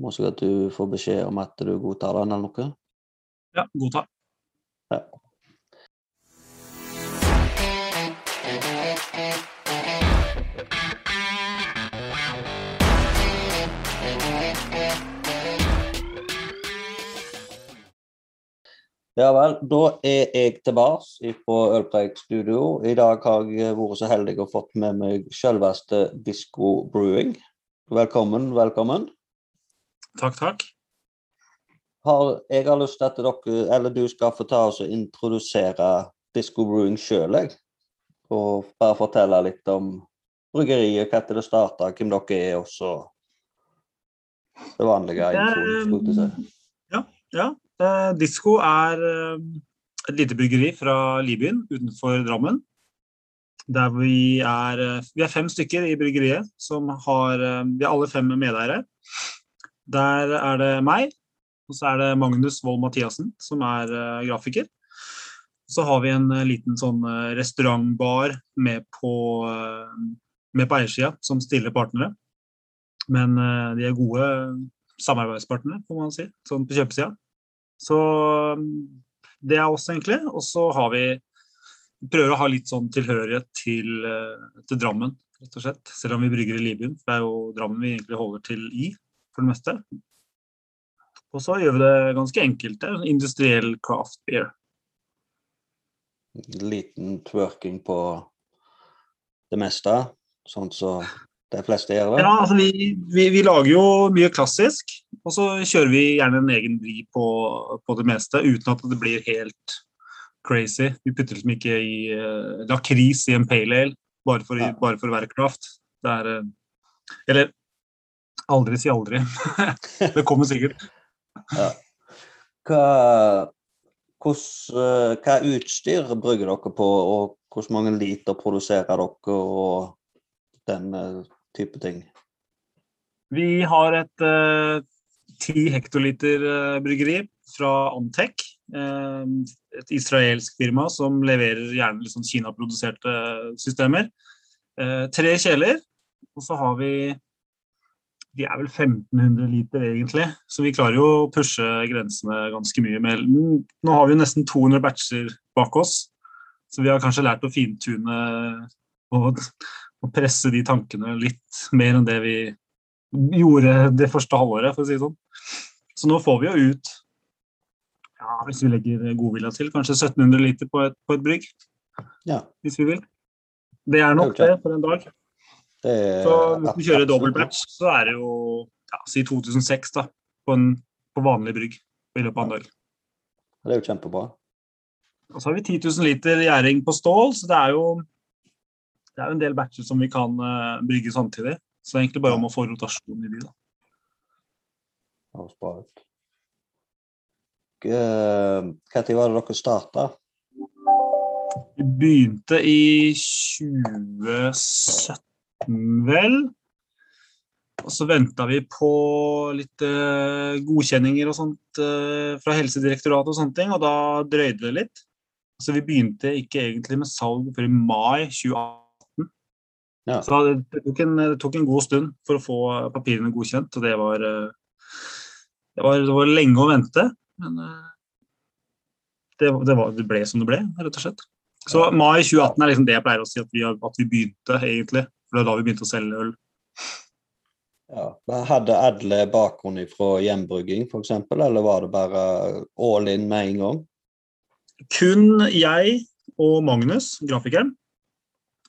Må så at du får beskjed om at du godtar den eller noe. Ja, godta. Ja. Ja vel, da er jeg tilbake fra Ølpreik studio. I dag har jeg vært så heldig å fått med meg selveste Disco Brewing. Velkommen, velkommen. Takk, takk. Har, jeg har lyst til at dere, eller du skal få ta oss og introdusere Disco Brewing sjøl. Og bare fortelle litt om bryggeriet, når det starta, hvem dere er, og så det vanlige infoen. Ja, ja. Disko er eh, et lite bryggeri fra Libyen utenfor Drammen. Der vi er, eh, vi er fem stykker i bryggeriet som har eh, Vi er alle fem medeiere. Der er det meg, og så er det Magnus Wold Mathiassen, som er eh, grafiker. Så har vi en eh, liten sånn eh, restaurantbar med på, med på eiersida, som stiller partnere. Men de er gode samarbeidspartnere, får man si, sånn på kjøpesida. Så mm, det er oss, egentlig. Og så har vi prøver å ha litt sånn tilhørighet til, til Drammen, rett og slett. Selv om vi brygger i Libyen. For det er jo Drammen vi egentlig holder til i, for det meste. Og så gjør vi det ganske enkelt. Det er en industriell craft beer. Liten twerking på det meste, sånn som de fleste gjør det. Ja, altså vi, vi, vi lager jo mye klassisk, og så kjører vi gjerne en egen vri på, på det meste, uten at det blir helt crazy. Vi putter liksom ikke i uh, lakris i en pale ale, bare for, Ja. bare for å være craft. Det er uh, Eller aldri si aldri. det kommer sikkert. Ja. Hva, hvordan, eh, hva utstyr bruker dere på, og hvor mange liter produserer dere, og den eh, type ting? Vi har et ti 10 hektoliter uh, bryggeri fra Antec. eh, et israelsk firma som leverer gjerne liksom Kina-produserte systemer. Eh, tre kjeler, og så har vi De er vel 1500 liter egentlig, så vi klarer jo å pushe grensene ganske mye. Med, nå har vi jo nesten 200 batcher bak oss, så vi har kanskje lært å fintune og, og presse de tankene litt mer enn det vi gjorde det første halvåret, for å si det sånn. Så nå får vi jo ut, ja, hvis vi legger godvilja til, kanskje 1700 liter på et, på et brygg, Ja, hvis vi vil. Det er nok Det for en dag. Er Så hvis vi kjører dobbel batch, så er det jo ja, si 2006 da, på, en, på vanlig brygg i løpet av en dag. Det er jo kjempebra. Og så har vi 10 000 liter gjæring på stål, så det er jo det er jo en del batcher som vi kan uh, brygge samtidig. Så det er egentlig bare om å få rotasjon i de. da. Høres ut. Eh, var det dere starta? Vi begynte i 2017, vel. Og så venta vi på litt eh, godkjenninger og sånt eh, fra Helsedirektoratet og sånne ting, og da drøyde det litt. Så vi begynte ikke egentlig med salg før i mai 2018. Ja. Så det, tok en, det tok en god stund for å få papirene godkjent, og det var, eh, det var, det var lenge å vente. Men det, det, var, det ble som det ble, rett og slett. Så mai 2018 er liksom det jeg pleier å si at vi, har- at vi begynte, egentlig. For det er da vi begynte å selge øl. Ja. Hadde alle bakgrunn fra hjembrygging, f.eks., eller var det bare all in med en gang? Kun jeg og Magnus, grafikeren.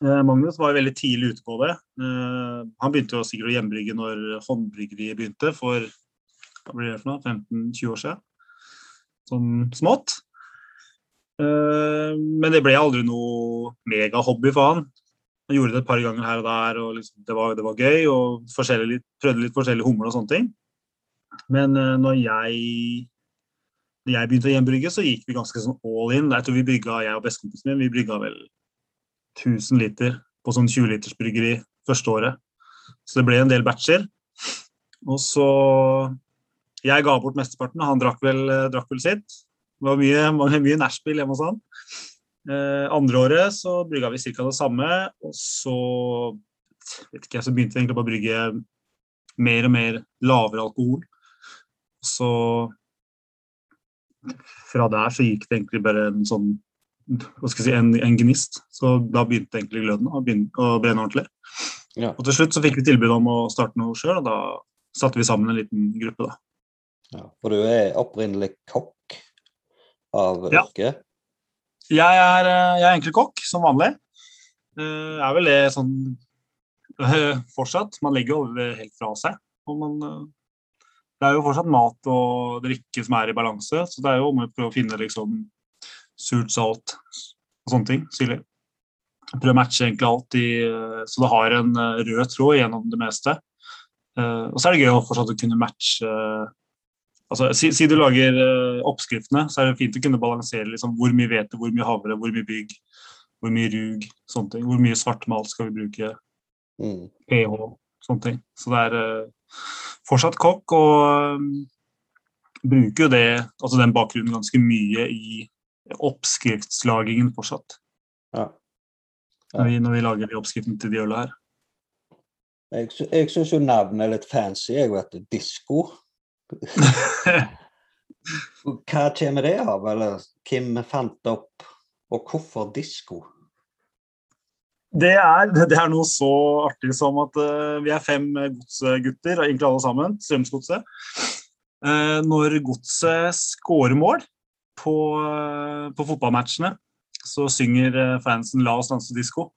Eh, Magnus var veldig tidlig ute på det. Han begynte jo sikkert å hjembrygge når håndbryggeriet begynte, for for noe, 15-20 år siden. Sånn smått. Eh, men det ble aldri noe megahobby for han. Han gjorde det et par ganger her og der, og liksom, det, var, det var gøy. Og prøvde litt forskjellige humler og sånne ting. Men uh, når jeg jeg begynte å gjenbrygge, så gikk vi ganske sånn all in. Jeg tror vi brygga, jeg og bestekompisen min, vi brygga vel 1000 liter på sånn 20 liters bryggeri første året. Så det ble en del batcher. Og så Jeg ga bort mesteparten, og han drakk vel, drakk vel sitt. Det var mye, mye nachspiel hjemme hos han. Eh, andre året så brygga vi ca. det samme, og så vet ikke, jeg, så begynte vi egentlig bare å brygge mer og mer lavere alkohol. Så fra der så gikk det egentlig bare en sånn hva skal jeg si, en, en gnist. Så da begynte egentlig gløden å, begynne, å brenne ordentlig. Ja. Og til slutt så fikk vi tilbud om å starte noe sjøl, og da satte vi sammen en liten gruppe, da. Ja, for du er opprinnelig kokk av Ja. Jeg er, eh, jeg er egentlig kokk, som vanlig. Jeg er vel det sånn eh, fortsatt. Man legger jo helt fra seg. Man, eh, det er jo fortsatt mat og drikke som er i balanse, så det er jo om å prøve å finne liksom surt, salt og sånne ting. Syrlig. Prøve å matche egentlig alt i, eh, så det har en eh, rød tråd gjennom det meste. Eh, og så er det gøy å fortsatt kunne matche altså, si, si du lager uh, oppskriftene, så er det fint å kunne balansere liksom, hvor mye hvete, hvor mye havre, hvor mye bygg, hvor mye rug, sånne ting. Hvor mye svartmalt skal vi bruke, Mm. pH, sånne ting. Så det er uh, fortsatt kokk, og eh, bruker jo det, altså den bakgrunnen ganske mye i oppskriftslagingen fortsatt. Ja. Når vi, når vi lager de oppskriftene til de øla her. Jeg, jeg syns jo navnet er litt fancy. Jeg vet Disko. Hva kommer det av, eller hvem fant opp, og hvorfor disko? Det er, det er noe så artig som at uh, vi er fem godsgutter, og egentlig alle sammen, Strømsgodset. Uh, når godset scorer mål på, uh, på fotballmatchene, så synger eh, fansen 'La oss danse disko'.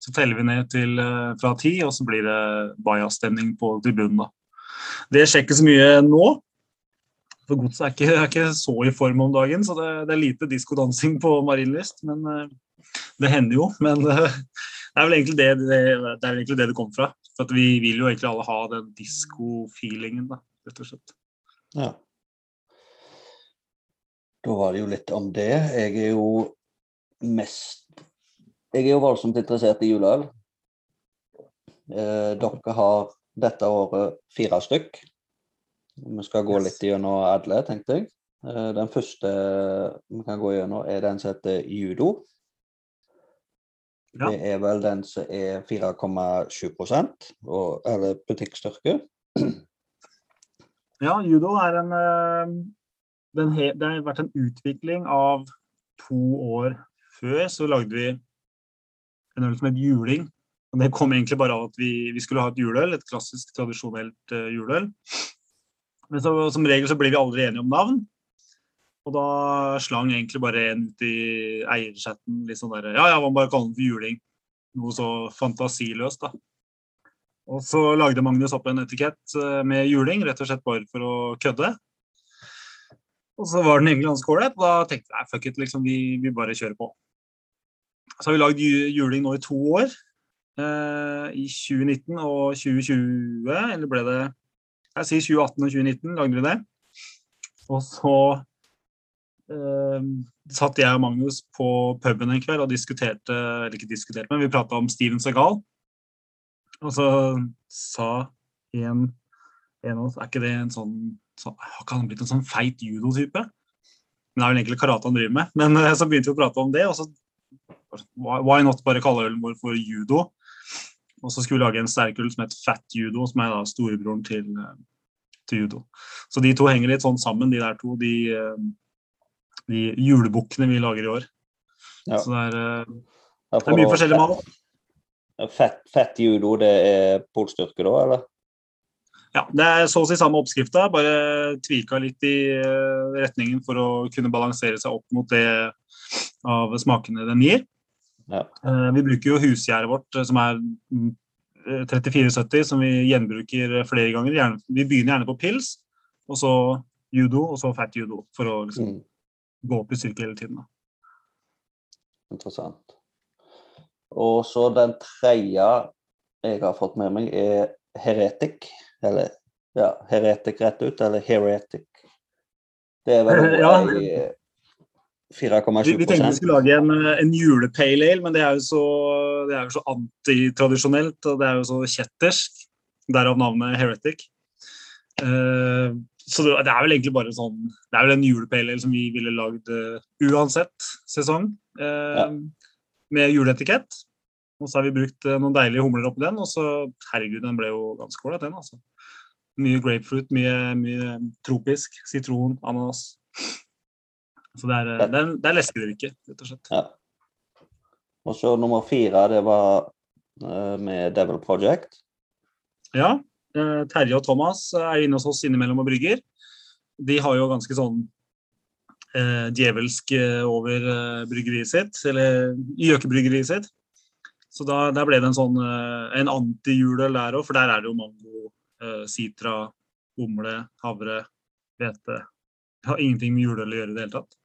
Så teller vi ned til eh, fra ti, og så blir det bajas-stemning på tribunen. da. Det skjer ikke så mye nå. For godset er ikke, er ikke så i form om dagen, så det, det er lite diskodansing på Marienlyst. Men eh, det hender jo. Men eh, det er vel egentlig det det, det, egentlig det det kom fra. For vi vil jo egentlig alle ha den disko-feelingen, rett og slett. Ja. Da var det jo litt om det. Jeg er jo mest Jeg er jo voldsomt interessert i juleøl. Eh, dere har dette året fire stykk. Vi skal gå Yes. litt gjennom alle, tenkte jeg. Eh, den første vi kan gå gjennom, er den som heter judo. Ja. Det er vel den som er 4,7 og- eller butikkstyrke. Ja, judo er en eh, den Det har vært en utvikling av to år før. Så lagde vi en øl som het juling. Det kom egentlig bare av at vi, vi skulle ha et juleøl, et klassisk, tradisjonelt uh, juleøl. Men så, som regel så blir vi aldri enige om navn. Og da slang egentlig bare en ut i eierchatten litt sånn derre Ja, ja, man bare kaller den for juling. Noe så fantasiløst, da. Og så lagde Magnus opp en etikett eh, med juling, rett og slett bare for å kødde. Og så var den egentlig ganske ålreit, da tenkte jeg fuck it, liksom, vi, vi bare kjører på. Så har vi lagd juling nå i to år. Eh, I 2019 og 2020, eller ble det Jeg sier 2018 og 2019 lagde vi det. Og så eh, satt jeg og Magnus på puben en kveld og diskuterte, eller ikke diskuterte, men vi prata om Steven Segal. Og så sa en, en av oss Er ikke det en sånn så, Har ikke han blitt en sånn feit judotype? Men det er vel egentlig karate han driver med. Men eh, så begynte vi å prate om det, og så why not bare kalle ølen vår for judo? Og så skulle vi lage en sterkøl som het Fat Judo, som er da storebroren til, eh, til judo. Så de to henger litt sånn sammen, de der to. De, eh, de julebukkene vi lager i år. Ja. Så det er, eh, det er mye forskjellig mat. Fett, fett judo, det er polstyrke da, eller? Ja, det er så å si samme oppskrifta, bare tvika litt i retningen for å kunne balansere seg opp mot det av smakene den gir. Ja. Eh, Vi bruker jo husgjæret vårt, eh, som er mm, eh, 3470, som vi gjenbruker flere ganger. Vi begynner gjerne på pils, og så judo, og så fat judo, for å liksom Mm, gå opp i styrke hele tiden. Da. interessant. Og så den tredje jeg har fått med meg, er heretic. Eller ja, heretic rett ut, eller heretic. Det er vel Ja. ei 4,7 Vi, vi tenkte vi skulle lage en, eh, en julepale ale, men det er jo så, er jo så antitradisjonelt, og det er jo så kjettersk. Derav navnet Heretic. Uh, så det, det er vel egentlig bare sånn Det er vel en julepale ale som vi ville lagd uh, uansett sesong. uh, Ja. Med juleetikett. Og så har vi brukt noen deilige humler oppi den, og så Herregud, den ble jo ganske ålreit, den, altså. Mye grapefruit, mye, mye tropisk. Sitron, ananas. Så det er, det er, det er leskedrikke, rett og slett. Ja. Og så nummer fire, det var eh, med Devil Project. Ja. eh, Terje og Thomas er inne hos oss innimellom og brygger. De har jo ganske sånn eh, djevelsk eh, over eh, bryggeriet sitt, eller gjøkebryggeriet sitt. Så da, der ble det en sånn eh, en anti-juleøl der òg, for der er det jo mango, eh, sitra, humle, havre, hvete. Det har ingenting med juleøl å gjøre i det hele tatt.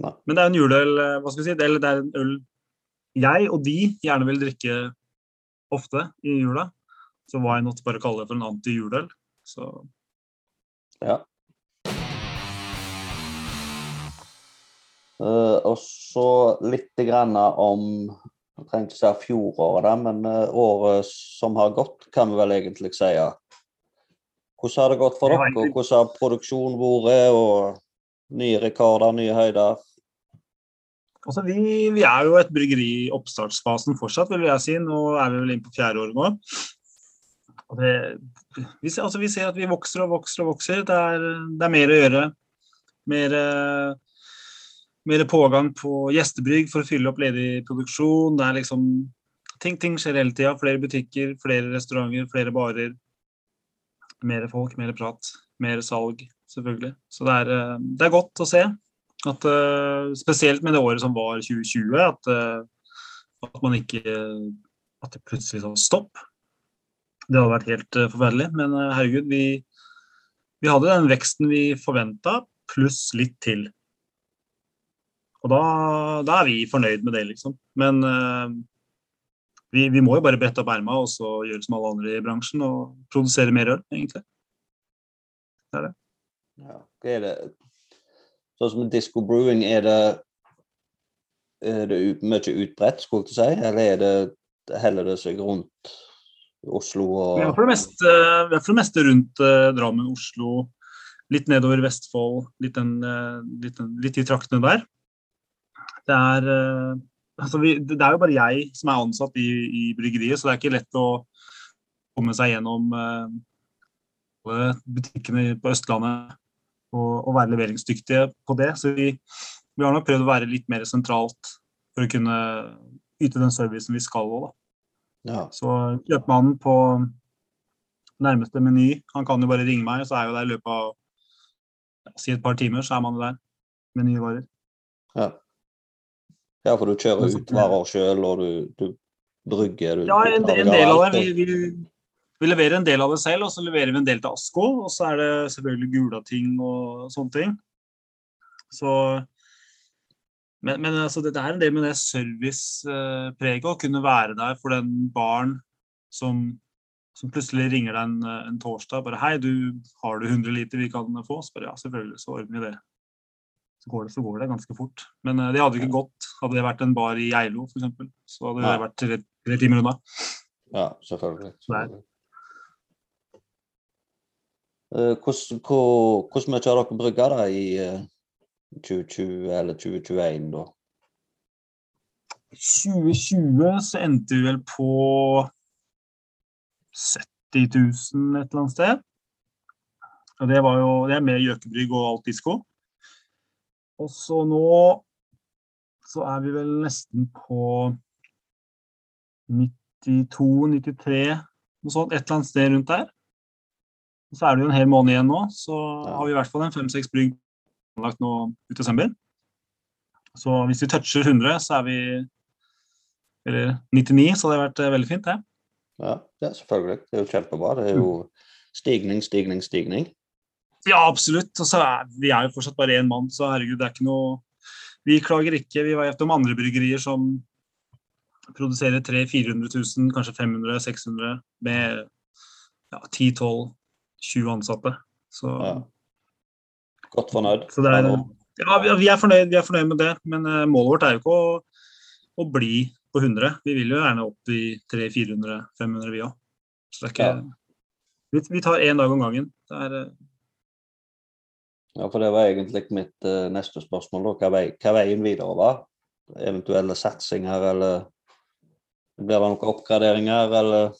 Nei. Men det er en juleøl, eh, hva skal vi si, det- eller det er en øl jeg og de gjerne vil drikke ofte i jula. Så why not bare kalle det for en anti-juleøl. Så Ja. Uh, og så litt grann om Jeg trenger ikke si fjoråret, men eh, året som har gått, kan vi vel egentlig si. Hvordan har det gått for dere? og Hvordan har produksjonen vært? og Nye rekorder, nye høyder? Altså, vi, vi er jo et bryggeri i oppstartsfasen fortsatt, vil jeg si. Nå er vi vel inne på fjerde året nå. Det, vi, ser, altså, vi ser at vi vokser og vokser og vokser. Det er, det er mer å gjøre. Mer, mer pågang på gjestebrygg for å fylle opp ledig produksjon. Det er liksom Ting, ting skjer hele tida. Flere butikker, flere restauranter, flere barer. Mer folk, mer prat. Mer salg, selvfølgelig. Så det er, eh, det er godt å se. At, eh, spesielt med det året som var 2020, at, eh, at man ikke At det plutselig sa stopp. Det hadde vært helt forferdelig. Men herregud, vi, vi hadde den veksten vi forventa, pluss litt til. Og da, da er vi fornøyd med det, liksom. Men vi, vi må jo bare brette opp erma og så gjøre som alle andre i bransjen og produsere mer øl, egentlig. Ja. Er det Sånn som Disco Brewing, er det, er det mye utbredt, skulle jeg si, eller er det, heller det seg rundt Oslo Vi er for det meste, for det meste rundt eh, Drammen, Oslo, litt nedover Vestfold, litt, den, eh, litt, den, litt i traktene der. Det er, eh, altså vi, det er jo bare jeg som er ansatt i, i bryggeriet, så det er ikke lett å komme seg gjennom eh, butikkene på Østlandet og, og være leveringsdyktige på det. Så vi, vi har nok prøvd å være litt mer sentralt for å kunne yte den servicen vi skal òg, da. ja. Så kjøpmannen på nærmeste meny, han kan jo bare ringe meg, så er jo der i løpet av si et par timer, så er man der med nye varer. Ja. ja, for du kjører ut varer sjøl, og du, du brygger du, Ja, en, en del av det. Vi, vi, vi leverer en del av det selv, og så leverer vi en del til Asko. Og så er det selvfølgelig Gulating og sånne ting. Så Men, men altså, det er en del med det servicepreget å kunne være der for den barn som, som plutselig ringer deg en, en torsdag bare 'Hei, du, har du 100 liter vi kan få?' Så bare ja, selvfølgelig, så ordner vi det. Så går det, så går det ganske fort. Men eh, det hadde ikke gått hadde det vært en bar i Geilo f.eks. Så hadde det vært tre, tre timer unna. Ja, selvfølgelig. Selvfølgelig. Eh, hvor- mye har dere brygga da i eh, 2020 eller 2021, da? 2020 så endte vi vel på 70 000 et eller annet sted. Og det var jo det er med gjøkebrygg og alt disko. Og så nå så er vi vel nesten på 92-93, noe sånt, et eller annet sted rundt der. Så er det jo en hel måned igjen nå, så har vi i hvert fall en fem-seks brygg planlagt nå ut desember. Så hvis vi toucher 100, så er vi Eller 99, så hadde det vært eh, veldig fint, det. Ja, ja, selvfølgelig. Det er jo kjempebra. Det er jo stigning, stigning, stigning. Ja, absolutt. Og så er vi er jo fortsatt bare én mann, så herregud, det er ikke noe Vi klager ikke. Vi vet om andre bryggerier som produserer 300 000-400 000, kanskje 500 000-600 med ja, 10-12-20 ansatte. Så, Ja. Godt fornøyd. så det er Ja, vi er fornøyd, vi er fornøyd med det, men eh, målet vårt er jo ikke å, å bli på 100. Vi vil jo gjerne opp i 300-400-500, vi òg. Så det er ikke Ja. vi, vi tar én dag om gangen. Det er eh, Ja, for det var egentlig mitt uh, neste spørsmål. Da. Hva, vei, hva veien videre var? Eventuelle satsinger, eller blir det noen oppgraderinger, eller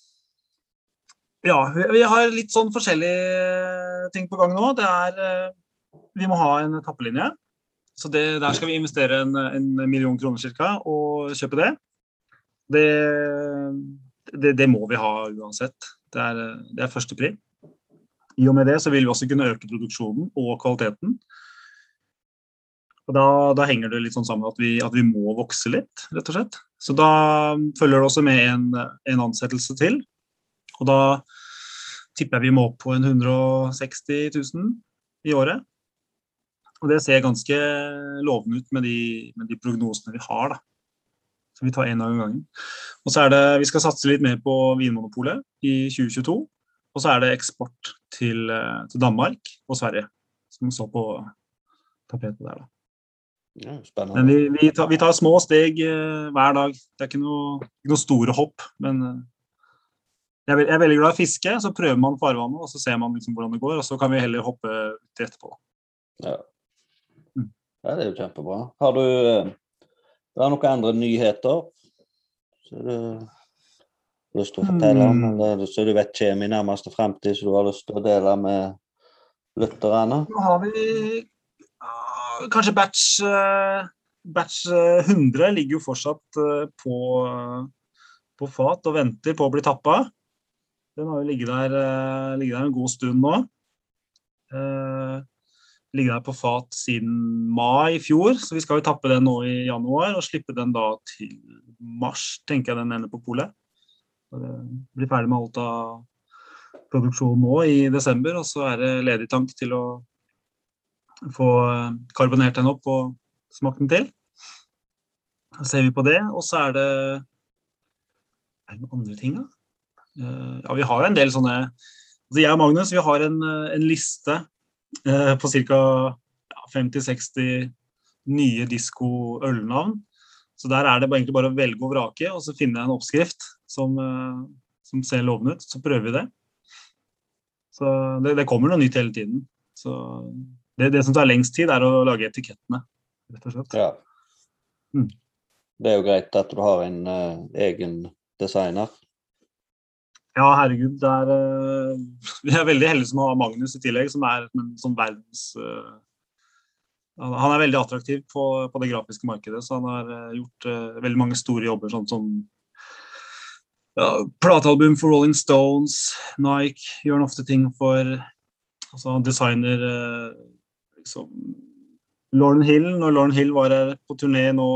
Ja, vi, har litt sånn forskjellige ting på gang nå. Det er eh, Vi må ha en tappelinje. Så det, der skal vi investere en, en million kroner ca. og kjøpe det. Det, det. det, må vi ha uansett. Det er, det er førstepri. I og med det så vil vi også kunne øke produksjonen og kvaliteten. Og da, da, henger det litt sånn sammen at vi, at vi, må vokse litt, rett og slett. Så da følger det også med en, en ansettelse til. Og da tipper jeg vi må opp på en 160 000 i året. Og det ser ganske lovende ut med de, med de prognosene vi har, da. Så vi tar én dag om gangen. Og så er det Vi skal satse litt mer på Vinmonopolet i 2022. Og så er det eksport til, til Danmark og Sverige, som står på tapetet der, da. Ja. Men vi, vi, tar, vi, tar, små steg uh, hver dag. Det er ikke noe, ikke noe store hopp. Men uh, jeg, er, jeg, er veldig glad i fiske. Så prøver man farvannet, og så ser man liksom hvordan det går. Og så kan vi heller hoppe uti etterpå. Ja. Mm. ja. det er jo kjempebra. Har du, det er noen andre nyheter så du har lyst til å fortelle om? Mm. Eller så du vet kommer i nærmeste fremtid, så du har lyst til å dele med lytterne? Nå har vi kanskje batch, eh, batch 100 eh, ligger jo fortsatt eh, på, på, fat og venter på å bli tappa. Den har jo ligget der, ligget der en god stund nå. Ligger der på fat siden mai i fjor, så vi skal jo tappe den nå i januar og slippe den da til mars, tenker jeg den ender på polet. Blir ferdig med alt av produksjon nå i desember, og så er det ledig tank til å få eh, karbonert den opp og smakt den til. Så ser vi på det, og så er det Er det noen andre ting, da? Eh, ja, vi har jo en del sånne altså Jeg og Magnus vi har en, eh, en liste eh, på ca. Ja, 50-60 nye disko-ølnavn. Så der er det egentlig bare å velge og vrake, og så finne en oppskrift som, eh, som ser lovende ut. Så prøver vi det. Så det, det kommer noe nytt hele tiden. Så det, det, som tar lengst tid, er å lage etikettene, rett og slett. Ja. Mm. Det er jo greit at du har en uh, egen designer. Ja, herregud. Det er, uh, vi er veldig heldige som har Magnus i tillegg, som er sånn verdens uh, Han er veldig attraktiv på, på, det grafiske markedet, så han har gjort veldig mange store jobber, sånn som ja, platealbum for Rolling Stones, Nike, gjør han ofte ting for altså designer liksom Lauren Hill, når Lauren Hill var her på turné nå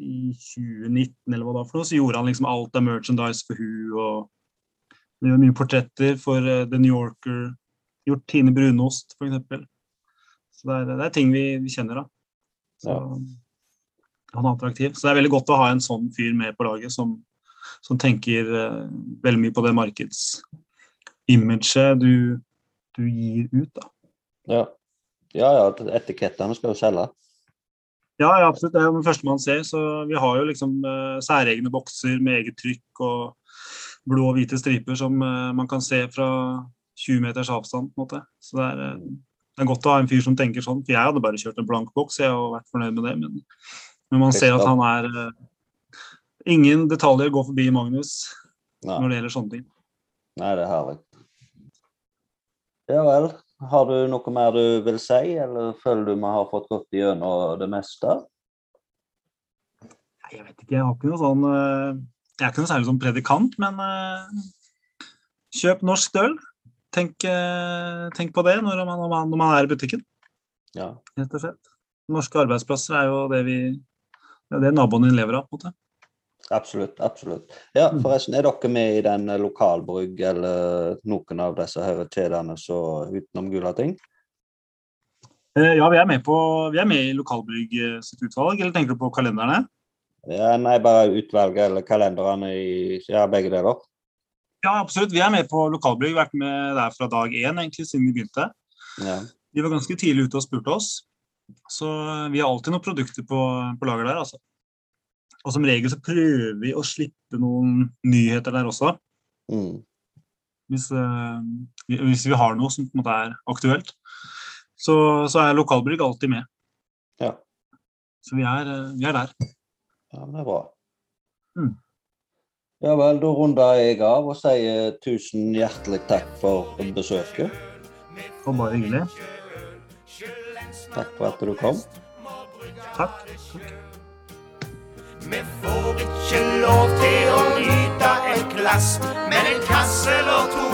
i 2019, eller hva da for noe, så gjorde han liksom alt av merchandise for hun og det gjør mye portretter for uh, The New Yorker. Gjort Tine Brunost, f.eks. Så det er, det er, ting vi, vi kjenner, da. Så. Han er attraktiv. Så det er veldig godt å ha en sånn fyr med på laget som, som tenker uh, veldig mye på det markedsimaget du, du gir ut, da. Ja. Ja, ja, etikettene skal jo selge. Ja, ja, absolutt. Det er jo den første man ser. Så vi har jo liksom uh, særegne bokser med eget trykk og blå og hvite striper som uh, man kan se fra 20 meters avstand. på en måte. Så det er, uh, det er, godt å ha en fyr som tenker sånn. For jeg hadde bare kjørt en blank boks, jeg og vært fornøyd med det. Men, men man ser at han er Ingen detaljer går forbi Magnus Nei. når det gjelder sånne ting. Nei, det er herlig. Ja vel. Har du noe mer du vil si, eller føler du vi har fått gått gjennom det meste? Jeg vet ikke, jeg har ikke noe sånn eh, Jeg er ikke noe særlig som predikant, men uh, kjøp norsk øl. Tenk, uh, tenk, på det når man, når man, er i butikken. Ja. Rett og slett. Norske arbeidsplasser er jo det vi det er det naboen din lever av. på en måte. Absolutt. absolutt. Ja, mm. forresten, Er dere med i den lokalbrygg eller noen av disse her kjedene så utenom Gulating? Eh, ja, vi er med, på, vi er med i lokalbrygg eh, sitt utvalg. Eller tenker du på kalenderne? Ja, Nei, bare utvalget eller kalenderne i ja, begge deler. Ja, absolutt. Vi er med på lokalbrygg. Vært med der fra dag én, egentlig, siden vi begynte. Ja. De var ganske tidlig ute og spurte oss. Så vi har alltid noen produkter på, på lager der, altså. Og som regel så prøver vi å slippe noen nyheter der også. Mm. Hvis, uh, hvis, vi har noe som på en måte er aktuelt. Så, så er lokalbrygg alltid med. Ja. Så vi er, uh, vi er, der. Ja, men det er bra. Mm. Ja vel, da runder jeg av og sier tusen hjertelig takk for besøket. Og bare hyggelig. Takk for at du kom. Takk. Vi får ikke lov til å nyte et glass, men en kasse eller to